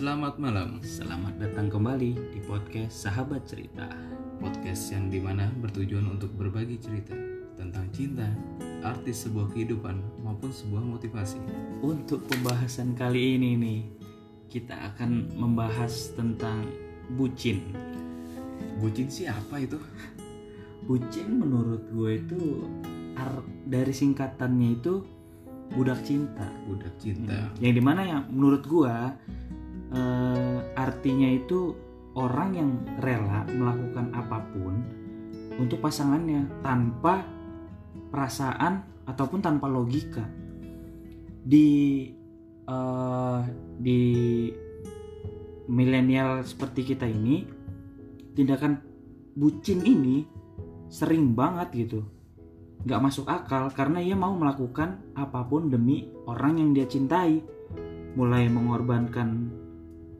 Selamat malam, Selamat datang kembali di podcast Sahabat Cerita. podcast yang di mana bertujuan untuk berbagi cerita tentang cinta, arti sebuah kehidupan maupun sebuah motivasi. Untuk pembahasan kali ini nih, kita akan membahas tentang bucin. Bucin sih apa itu? Bucin menurut gue itu ar- dari singkatannya itu budak cinta. Budak cinta. Yang di mana yang menurut gue eh, artinya itu orang yang rela melakukan apa pun untuk pasangannya tanpa perasaan ataupun tanpa logika. Di eh, di milenial seperti kita ini tindakan bucin ini sering banget gitu. Nggak masuk akal karena ia mau melakukan apa pun demi orang yang dia cintai. Mulai mengorbankan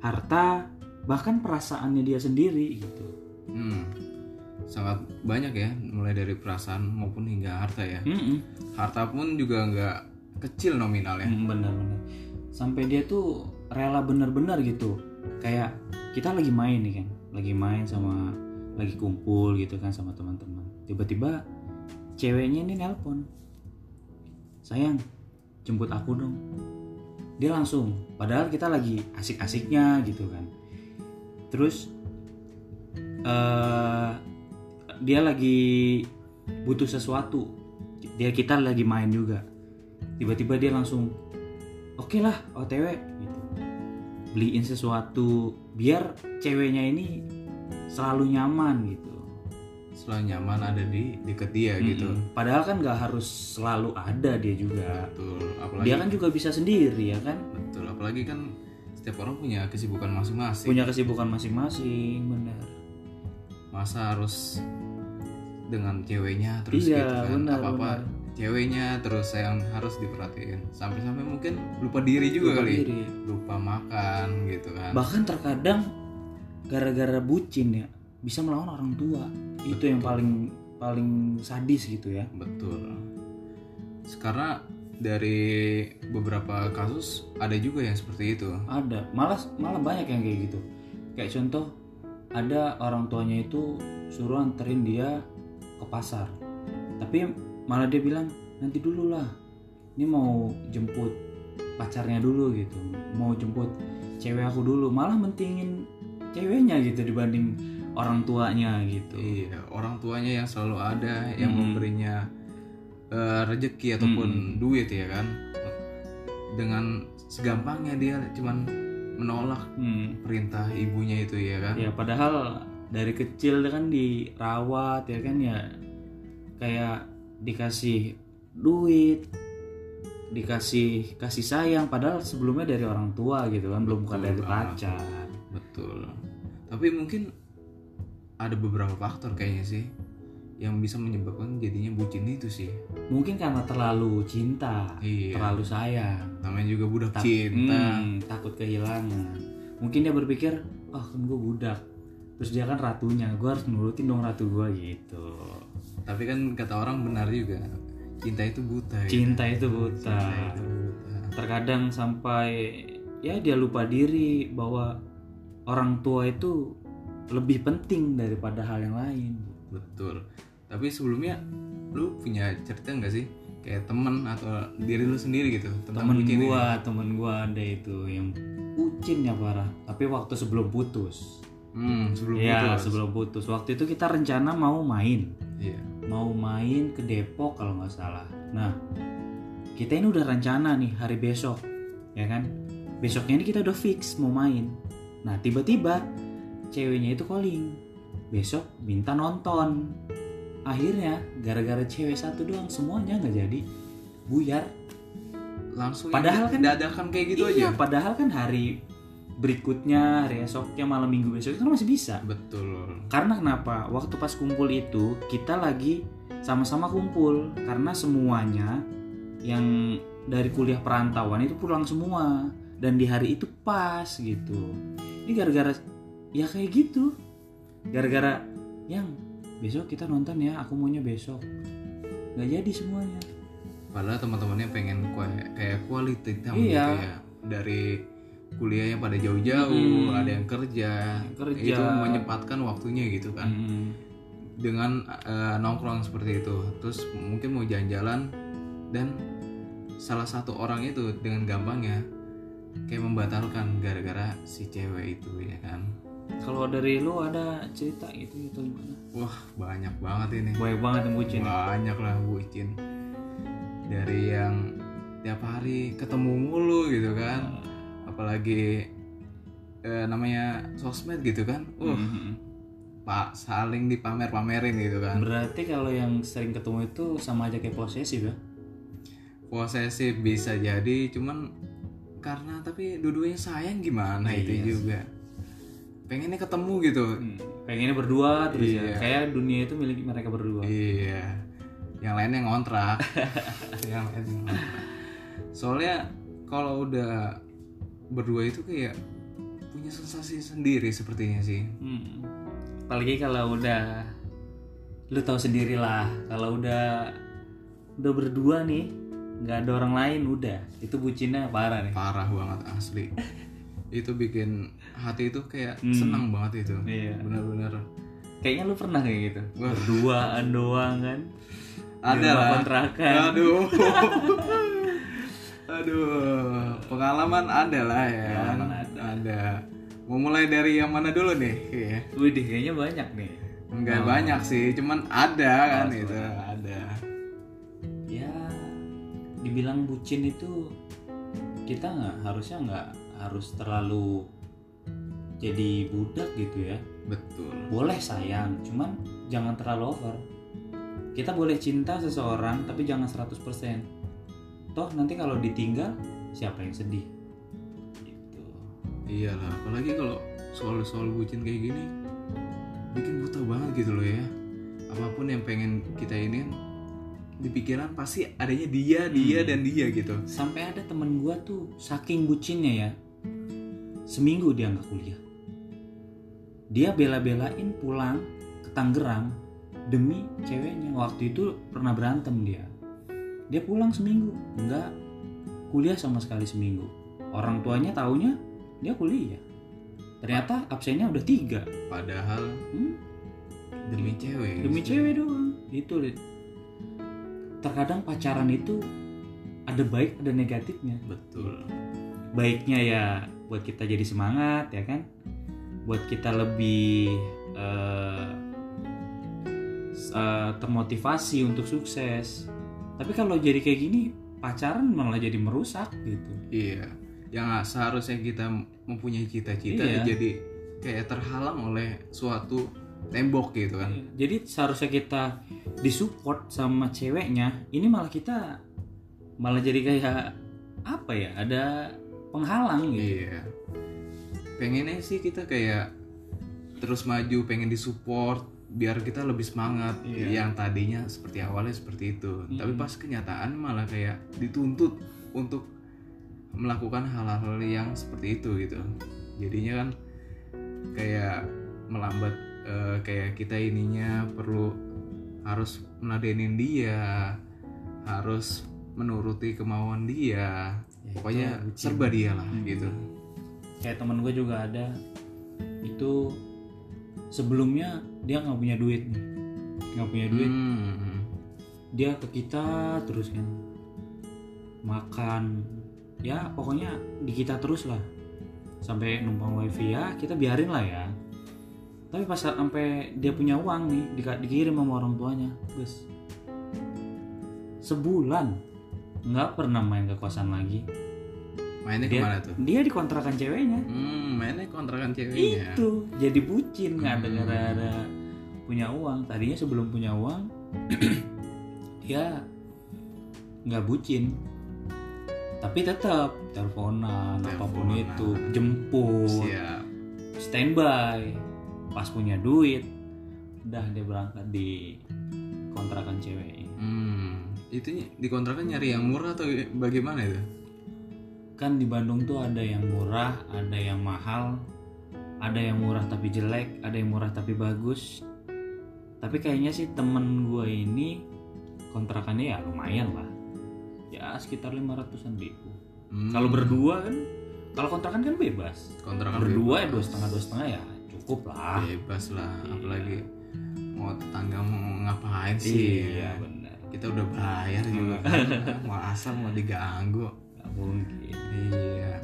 harta bahkan perasaannya dia sendiri gitu. Hmm, sangat banyak ya, mulai dari perasaan maupun hingga harta ya. Mm-mm. Harta pun juga nggak kecil nominalnya. Mm, benar-benar sampai dia tuh rela bener-bener gitu. Kayak kita lagi main nih kan lagi main sama lagi kumpul gitu kan sama teman-teman. Tiba-tiba ceweknya ini nelpon. Sayang jemput aku dong dia langsung padahal kita lagi asik-asiknya gitu kan. Terus eh dia lagi butuh sesuatu. Dia kita lagi main juga. Tiba-tiba dia langsung oke lah otw gitu. Beliin sesuatu biar ceweknya ini selalu nyaman gitu Selalu nyaman ada di deket dia gitu. Mm-mm. padahal kan nggak harus selalu ada dia juga Betul. Apalagi dia kan juga bisa sendiri ya kan betul. Apalagi kan setiap orang punya kesibukan masing-masing. punya kesibukan masing-masing benar masa harus dengan ceweknya terus Iya, gitu kan benar, apa apa benar. ceweknya terus yang harus diperhatiin sampai-sampai mungkin lupa diri juga Lupa kali diri. lupa makan gitu kan bahkan terkadang gara-gara bucin ya bisa melawan orang tua itu yang paling paling sadis gitu ya. Betul. Karena dari beberapa kasus ada juga yang seperti itu. Ada. Malah malah banyak yang kayak gitu. Kayak contoh ada orang tuanya itu suruh anterin dia ke pasar. Tapi malah dia bilang nanti dulu lah. Ini mau jemput pacarnya dulu gitu. Mau jemput cewek aku dulu. Malah mentingin ceweknya gitu dibanding orang tuanya gitu iya orang tuanya yang selalu ada yang Hmm. memberinya eh, rezeki ataupun duit ya kan dengan segampangnya dia cuman menolak Hmm. perintah ibunya itu ya kan Ya padahal dari kecil kan dirawat ya kan ya kayak dikasih duit, dikasih kasih sayang padahal sebelumnya dari orang tua gitu kan belum bukan dari banget. pacar. betul tapi mungkin ada beberapa faktor kayaknya sih yang bisa menyebabkan jadinya bucin itu sih Mungkin karena terlalu cinta, Iya. terlalu sayang, namanya juga budak Tak- cinta hmm, takut kehilangan. Mungkin dia berpikir, oh kan gue budak, terus dia kan ratunya, gue harus nurutin dong ratu gue gitu. tapi kan kata orang benar juga cinta itu buta ya. Cinta itu buta. Cinta itu buta. terkadang sampai ya dia lupa diri bahwa orang tua itu lebih penting daripada hal yang lain. betul tapi sebelumnya lu punya cerita nggak sih kayak temen atau diri lu sendiri gitu Temen bucin ini? gua, temen gua ada itu yang bucin ya parah. Tapi waktu sebelum putus. hmm sebelum ya putus sebelum putus. Waktu itu kita rencana mau main, iya mau main ke Depok kalau nggak salah. Nah kita ini udah rencana nih hari besok, ya kan? Besoknya ini kita udah fix mau main. Nah tiba-tiba ceweknya itu calling, besok minta nonton. Akhirnya gara-gara cewek satu doang semuanya nggak jadi buyar. langsung Padahal kan- dadakan kayak gitu iya, aja padahal kan hari berikutnya, hari esoknya, malam minggu besok itu kan masih bisa. betul Karena kenapa? Waktu pas kumpul itu kita lagi sama-sama kumpul karena semuanya yang dari kuliah perantauan itu pulang semua dan di hari itu pas gitu. Ini gara-gara ya kayak gitu. Gara-gara yang besok kita nonton ya, aku maunya besok. Nggak jadi semuanya. padahal teman-temannya pengen kue- kayak quality time Iya. gitu ya dari kuliahnya pada jauh-jauh Hmm. ada yang kerja, Kerja. itu menyempatkan waktunya gitu kan Hmm. dengan eh, nongkrong seperti itu terus mungkin mau jalan-jalan dan salah satu orang itu dengan gampangnya kayak membatalkan gara-gara si cewek itu ya kan Kalau dari lu ada cerita gitu itu gimana? wah banyak banget ini Banyak banget yang bucin. banyak lah bucin dari yang tiap hari ketemu mulu gitu kan apalagi eh, namanya sosmed gitu kan wah Mhm. pak saling dipamer-pamerin gitu kan Berarti kalau yang sering ketemu itu sama aja kayak posesif ya? posesif bisa jadi cuman karena tapi dua-duanya sayang gimana itu Iya sih. Pengennya ketemu gitu Pengennya berdua terus Iya. ya. Kayak dunia itu milik mereka berdua. iya yang lainnya ngontrak yang lainnya ngontrak soalnya kalau udah berdua itu kayak punya sensasi sendiri sepertinya sih Hmm. Apalagi kalau udah lu tahu sendiri lah kalau udah udah berdua nih nggak ada orang lain udah itu bucinnya parah nih. parah banget asli itu bikin hati itu kayak Hmm. senang banget itu Iya. bener-bener Kayaknya lu pernah kayak gitu. Berduaan doang kan. Ada lah kontrakan. aduh aduh pengalaman ada lah ya Pengalaman ada. mau mulai dari yang mana dulu nih Iya. Widih kayaknya banyak nih. Enggak Oh. banyak sih cuman ada kan Oh, itu sebenarnya. ada Ya dibilang bucin itu kita nggak harusnya nggak harus terlalu jadi budak gitu ya. betul Boleh sayang, cuman jangan terlalu over. Kita boleh cinta seseorang tapi jangan 100%. Toh nanti kalau ditinggal siapa yang sedih? Gitu. iyalah apalagi kalau soal-soal bucin kayak gini bikin buta banget gitu loh ya apa pun yang pengen kita ini di pikiran pasti adanya dia dia Hmm. dan dia gitu Sampai ada temen gua tuh saking bucinnya ya. Seminggu dia nggak kuliah. Dia bela-belain pulang ke Tangerang demi ceweknya. Waktu itu pernah berantem dia. Dia pulang seminggu, nggak kuliah sama sekali seminggu. Orang tuanya taunya dia kuliah. Ternyata absennya udah tiga. padahal Hmm? demi cewek Demi cewek doang. Itu. Terkadang pacaran itu ada baik ada negatifnya. betul baiknya ya buat kita jadi semangat ya kan? Buat kita lebih s- eh, termotivasi untuk sukses. Tapi kalau jadi kayak gini pacaran malah jadi merusak gitu. Iya, yang seharusnya kita mempunyai cita-cita Iya. jadi kayak terhalang oleh suatu tembok gitu kan. jadi seharusnya kita disupport sama ceweknya ini malah kita malah jadi kayak apa ya ada penghalang gitu Iya. Pengennya sih kita kayak terus maju, pengen disupport biar kita lebih semangat. Iya. Yang tadinya seperti awalnya seperti itu, tapi pas kenyataan malah kayak dituntut untuk melakukan hal-hal yang seperti itu gitu. Jadinya kan kayak melambat eh, kayak kita ininya perlu harus meladenin dia, harus menuruti kemauan dia. Ya, Pokoknya serba dia lah Hmm. gitu. kayak temen gue juga ada itu sebelumnya dia nggak punya duit nih. Nggak punya duit. Hmm. dia ke kita terus kan makan. Ya pokoknya di kita terus lah. Sampai numpang wifi ya kita biarin lah ya. Tapi pas sampai dia punya uang nih dikirim sama orang tuanya bes. Sebulan nggak pernah main ke kosan lagi Mainnya dia ke mana tuh? dia dikontrakan ceweknya Hmm, mainnya kontrakan ceweknya. itu jadi bucin nggak ada Hmm. gara-gara punya uang tadinya sebelum punya uang dia nggak bucin tapi tetap teleponan apa pun itu jemput Siap. standby pas punya duit udah dia berangkat di kontrakan cewek Hmm, itu di kontrakan nyari yang murah atau bagaimana itu? kan di Bandung tuh ada yang murah ada yang mahal ada yang murah tapi jelek ada yang murah tapi bagus tapi kayaknya sih temen gue ini kontrakannya ya lumayan lah ya sekitar 500an ribu Hmm. kalau berdua kan kalau kontrakan kan bebas kontrakan berdua ya bebas. dua setengah dua setengah ya cukup lah bebas lah Iya. apalagi mau tetangga mau ngapain sih iya benar kita udah bayar juga kan. Mau asal mau diganggu. Nggak mungkin. Iya.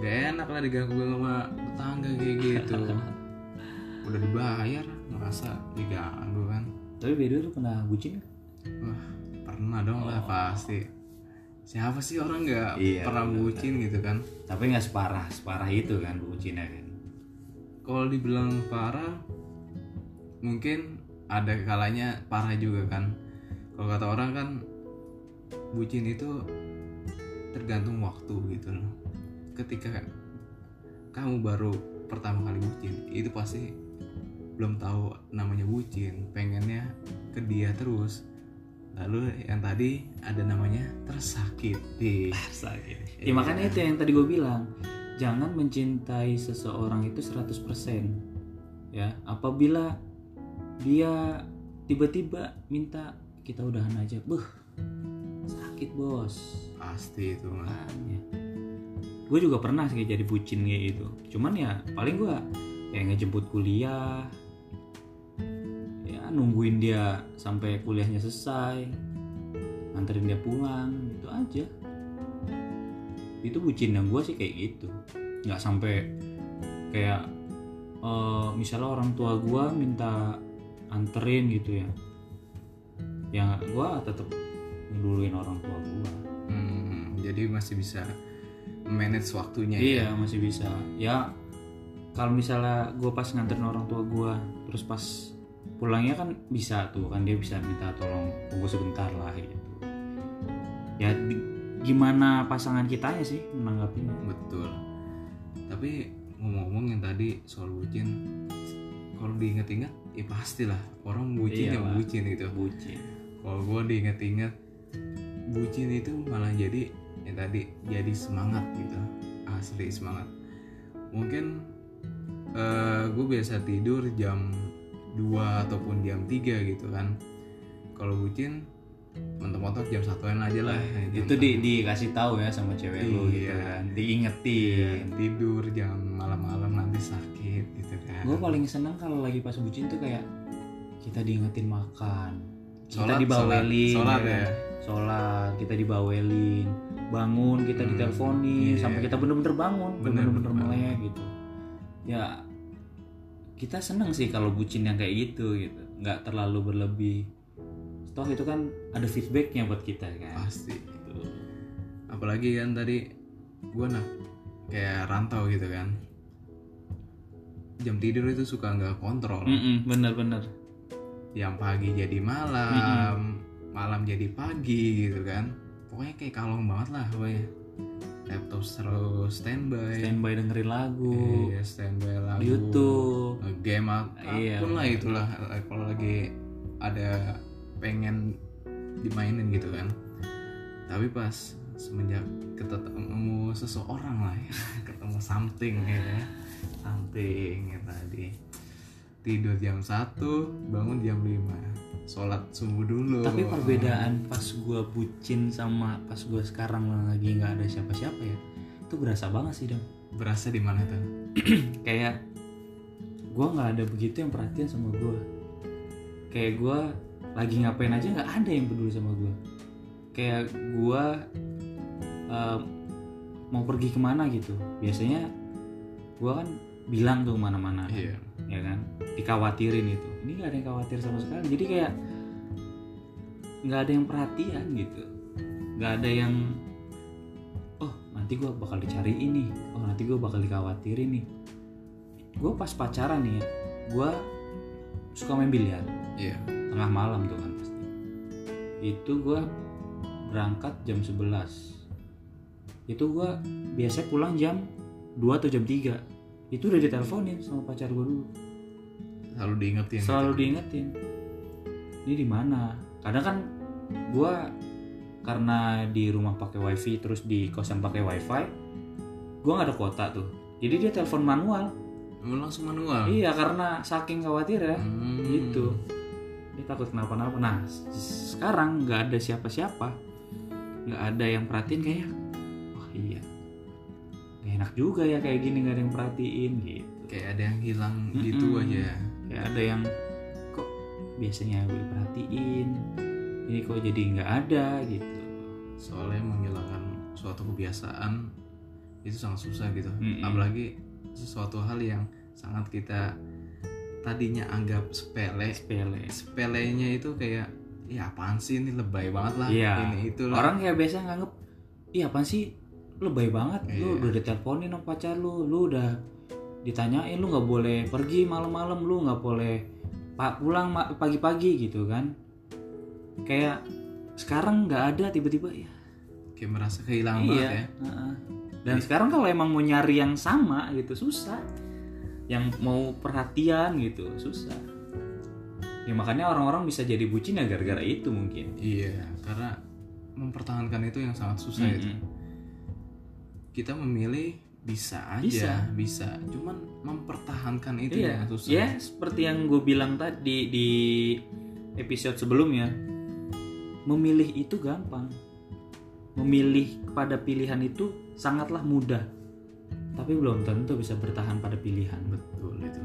Gak enak lah diganggu sama tetangga kayak gitu. Udah dibayar masa diganggu kan? Tapi beda lu pernah bucin wah pernah dong lah Oh. pasti. Siapa sih orang nggak Iya, pernah bener. bucin gitu kan? Tapi nggak separah separah itu kan bucinnya kan. Kalau dibilang parah mungkin ada kalanya parah juga kan kalau kata orang kan bucin itu tergantung waktu gitu loh. Ketika kamu baru pertama kali bucin itu pasti belum tahu namanya bucin pengennya ke dia terus. Lalu yang tadi ada namanya tersakiti. Sakit ya makanya itu yang tadi gue bilang jangan mencintai seseorang itu 100% ya. Apabila dia tiba-tiba minta kita udahan aja. Beh sakit bos. Pasti itu mah makanya. Gue juga pernah sih jadi bucin kayak gitu. Cuman ya paling gue kayak ngejemput kuliah. Ya nungguin dia sampai kuliahnya selesai. Nganterin dia pulang gitu aja. Itu bucin yang gue sih kayak gitu. Nggak sampai kayak eh, misalnya orang tua gue minta anterin gitu ya ya gue tetap ngeduluin orang tua gue Hmm, jadi masih bisa manage waktunya Iya ya. masih bisa. Ya kalau misalnya gue pas nganterin orang tua gue, terus pas pulangnya kan bisa tuh kan dia bisa minta tolong tunggu sebentar lah gitu. Ya di- gimana pasangan kitanya sih menanggapinya? Betul. Tapi ngomong-ngomong yang tadi soal bucin, kalau diinget-inget, ya pastilah orang bucin Iya yang lah. bucin gitu. Bucin. Kalau gue diinget-inget, bucin itu malah jadi yang tadi jadi semangat gitu, asli semangat. Mungkin gue biasa tidur jam 2 ataupun jam 3 gitu kan. Kalau bucin mentok-mentok jam satuan aja lah. jam Itu di dikasih tahu ya sama cewek lu gitu Iya. kan, Iya, diingetin. tidur jam malam-malam nanti sakit gitu kan. Gue paling senang kalau lagi pas bucin tuh kayak kita diingetin makan, kita Sholat, dibawelin, sholat, sholat kan? ya. sholat kita dibawelin bangun kita Hmm, diteleponin iya. sampai kita bener-bener bangun Bener, bener-bener bener melek gitu ya kita seneng sih kalau bucin yang kayak gitu gitu nggak terlalu berlebih toh itu kan ada feedbacknya buat kita kan Pasti. Gitu. Apalagi kan tadi gue nak kayak rantau gitu kan. Jam tidur itu suka nggak kontrol. Mm-mm, bener-bener Yang pagi jadi malam, malam jadi pagi gitu kan. Pokoknya kayak kalong banget lah pokoknya. Laptop terus standby. standby dengerin lagu Iya, standby lagu. YouTube game Iya, apa pun lah bener. itulah kalau lagi ada pengen dimainin gitu kan tapi pas semenjak ketemu seseorang lah ya ketemu something ya something ya tadi tidur jam 1 bangun jam 5 sholat subuh dulu. Tapi perbedaan pas gua bucin sama pas gua sekarang lagi nggak ada siapa-siapa ya itu berasa banget sih dong berasa di mana tuh? Kayak gue nggak ada begitu yang perhatian sama gue kayak gue lagi ngapain aja nggak ada yang peduli sama gue kayak gue eh, mau pergi ke mana gitu. Biasanya gue kan bilang tuh mana-mana kan, iya. ya kan? Dikhawatirin itu. Ini nggak ada yang khawatir sama sekali. Jadi kayak nggak ada yang perhatian gitu. Nggak ada yang oh nanti gue bakal dicari ini. Oh nanti gue bakal dikhawatirin nih. Gue pas pacaran nih ya gue suka main biliar. Iya. Tengah malam tuh kan pasti. Itu gue berangkat jam 11 itu gue biasanya pulang jam 2 atau jam 3 itu udah diteleponin sama pacar gue dulu. Selalu diingetin selalu gitu. diingetin. Ini di mana? Kadang kan gue karena di rumah pakai wifi terus di kosan pakai wifi gue nggak ada kuota tuh. Jadi dia telepon manual. Langsung manual? Iya karena saking khawatir ya Hmm. gitu. Dia takut kenapa-napa. Nah sekarang nggak ada siapa-siapa. Nggak ada yang perhatiin kayak wah iya enak juga ya kayak gini nggak ada yang perhatiin gitu. Kayak ada yang hilang gitu Mm-mm. aja. Kayak ada yang kok biasanya gue perhatiin? Ini kok jadi nggak ada? gitu. Soalnya menghilangkan suatu kebiasaan itu sangat susah gitu. Mm-mm. apalagi sesuatu hal yang sangat kita tadinya anggap sepele. Sepele. Sepelenya itu kayak ya apaan sih? Ini lebay banget lah. Iya. ini itu orang kayak biasa nganggep iya apa sih lebay banget lu Iya. udah diteleponin sama pacar lu lu udah ditanyain lu nggak boleh pergi malam-malam lu nggak boleh pak pulang pagi-pagi gitu kan. Kayak sekarang nggak ada tiba-tiba ya. Kayak merasa kehilangan iya banget ya. dan sekarang kalau emang mau nyari yang sama gitu susah. Yang mau perhatian gitu susah. Ya makanya orang-orang bisa jadi bucin ya gara-gara itu mungkin. Iya karena mempertahankan itu yang sangat susah itu. Mm-mm. Kita memilih bisa aja Bisa. bisa, cuman mempertahankan itu iya. yang susah ya seperti yang gue bilang tadi di episode sebelumnya. Memilih itu gampang. Memilih pada pilihan itu sangatlah mudah. Tapi belum tentu bisa bertahan pada pilihan. Betul itu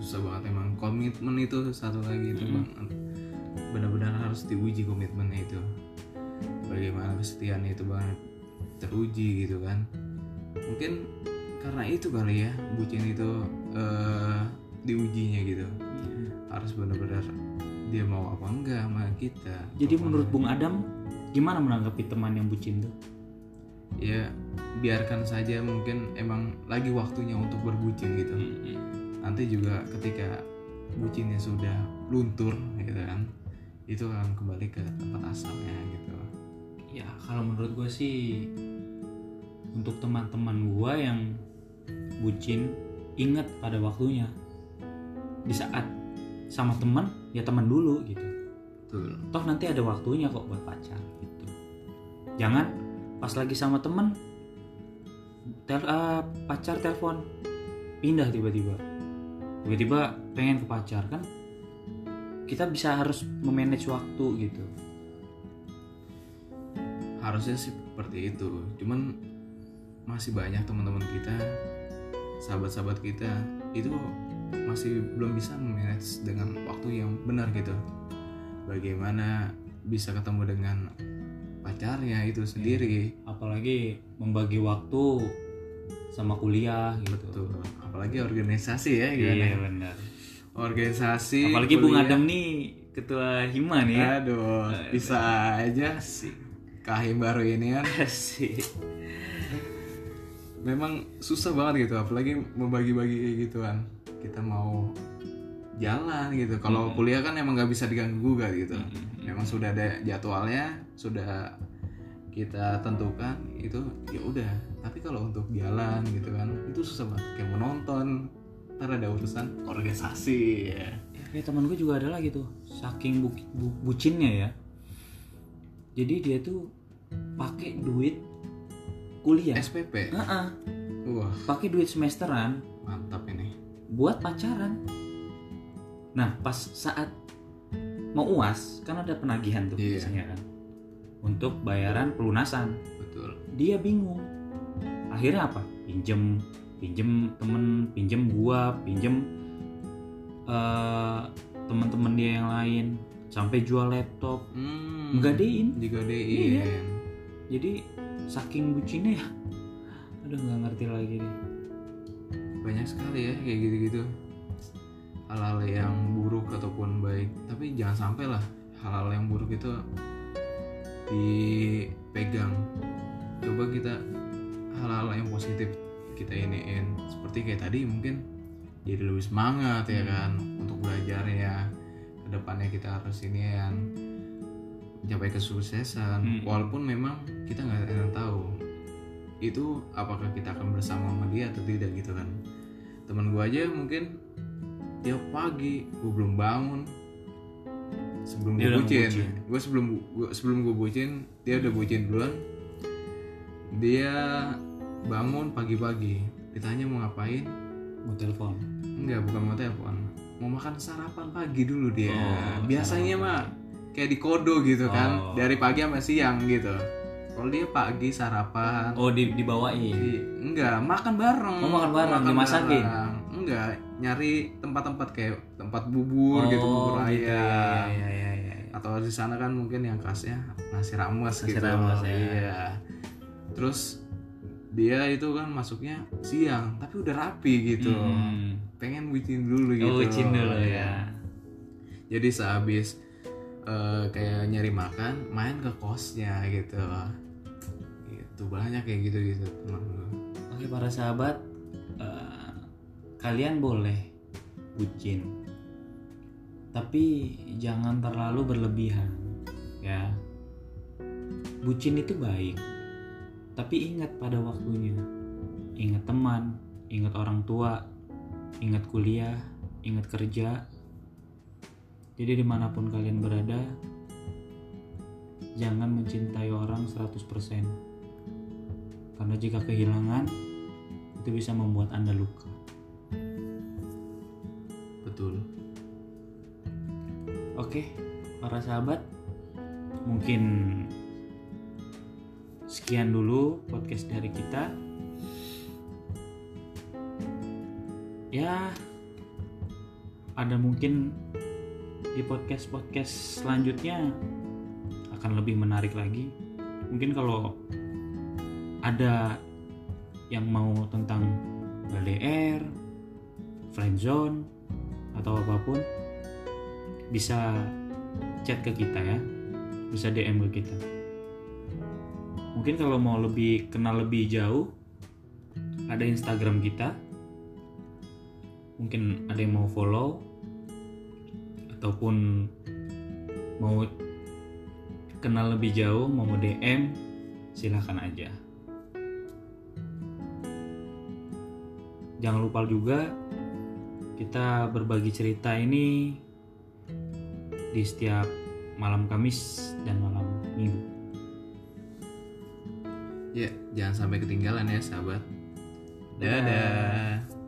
susah banget emang. Komitmen itu satu lagi itu Mm-mm. bang. Benar-benar harus diuji komitmennya itu. Bagaimana kesetiaan itu banget teruji gitu kan. Mungkin karena itu kali ya bucin itu eh, diujinya gitu. Harus benar-benar dia mau apa enggak sama kita jadi Apa menurut. Bung Adam gimana menanggapi teman yang bucin tuh? Ya biarkan saja mungkin emang lagi waktunya untuk berbucin gitu. Nanti juga ketika bucinnya sudah luntur gitu kan itu akan kembali ke tempat asalnya gitu. Ya kalau menurut gue sih untuk teman-teman gue yang bucin ingat pada waktunya. Di saat sama teman ya teman dulu gitu. Betul. Toh nanti ada waktunya kok buat pacar gitu. Jangan pas lagi sama temen tel eh, pacar telepon pindah tiba-tiba. Tiba-tiba pengen ke pacar kan? Kita bisa harus memanage waktu gitu. Harusnya sih seperti itu. Cuman masih banyak teman-teman kita sahabat-sahabat kita itu masih belum bisa memanage dengan waktu yang benar gitu. Bagaimana bisa ketemu dengan pacarnya itu sendiri. Apalagi membagi waktu sama kuliah gitu. Betul. Apalagi organisasi ya gimana? iya benar. Organisasi apalagi Bung kuliah. Adam nih ketua hima nih. Ya aduh. bisa aja sih kahim baru ini kan. Sih memang susah banget gitu apalagi membagi-bagi kayak gituan kita mau jalan gitu. Kalau kuliah kan emang nggak bisa diganggu gugat gitu. Memang sudah ada jadwalnya sudah kita tentukan itu ya udah. Tapi kalau untuk jalan gitu kan itu susah banget. Kayak menonton ntar ada urusan organisasi ya. Ya, kayak teman gue juga ada lagi tuh saking bu- bu- bucinnya ya. Jadi dia tuh pakai duit kuliah. SPP Heeh, wah. Pakai duit semesteran. Mantap ini. Buat pacaran. Nah pas saat mau uas kan ada penagihan tuh Iya. biasanya kan. Untuk bayaran pelunasan. Betul. Dia bingung. Akhirnya apa? Pinjem pinjem temen pinjem gua pinjem eh teman-teman dia yang lain. Sampai jual laptop. Hmm, Nggadein. digadein. Iya. jadi saking bucinnya ya. Aduh nggak ngerti lagi deh banyak sekali ya kayak gitu-gitu. Hal-hal yang buruk ataupun baik. Tapi jangan sampai lah hal-hal yang buruk itu dipegang. Coba kita hal-hal yang positif kita iniin. Seperti kayak tadi mungkin jadi lebih semangat ya kan untuk belajarnya ke depannya kita harus ini kan mencapai kesuksesan. Hmm. walaupun memang kita nggak yang tahu itu apakah kita akan bersama sama dia atau tidak gitu kan. Teman gua aja mungkin tiap pagi gua belum bangun sebelum gue bucin. gue sebelum gua, sebelum gue bucin dia udah bucin duluan. Dia bangun pagi-pagi ditanya mau ngapain? Mau telepon? Enggak bukan mau telepon. Mau makan sarapan pagi dulu dia. Oh, biasanya mah kayak di kodo gitu kan Oh. dari pagi sampai siang gitu kalau dia pagi sarapan oh di dibawain di- enggak makan bareng Oh, makan bareng, dimasakin? bareng. enggak nyari tempat-tempat kayak tempat bubur gitu bubur Oh, ayam gitu, ya, ya, ya, ya, ya. atau di sana kan mungkin yang khasnya nasi rames Nasi gitu rames, ya. iya terus dia itu kan masuknya siang tapi udah rapi gitu Hmm. pengen bucin dulu gitu Oh, bucin dulu Iya. ya. jadi sehabis eh, kayak nyari makan main ke kosnya gitu itu banyak kayak gitu gitu teman Oke para sahabat, eh, kalian boleh bucin, tapi jangan terlalu berlebihan, ya. Bucin itu baik, tapi ingat pada waktunya. Ingat teman, ingat orang tua, ingat kuliah, ingat kerja. Jadi di mana pun kalian berada, jangan mencintai orang 100%. Karena jika kehilangan, itu bisa membuat Anda luka. betul Oke, para sahabat, mungkin sekian dulu podcast dari kita. Ya, ada mungkin di podcast-podcast selanjutnya akan lebih menarik lagi. Mungkin kalau ada yang mau tentang LDR, friendzone, atau apa pun, bisa chat ke kita ya. Bisa DM ke kita. Mungkin kalau mau lebih kenal lebih jauh ada Instagram kita. Mungkin ada yang mau follow ataupun mau kenal lebih jauh mau DM silahkan aja. Jangan lupa juga kita berbagi cerita ini di setiap malam Kamis dan malam Minggu. ya jangan sampai ketinggalan ya sahabat. Dadah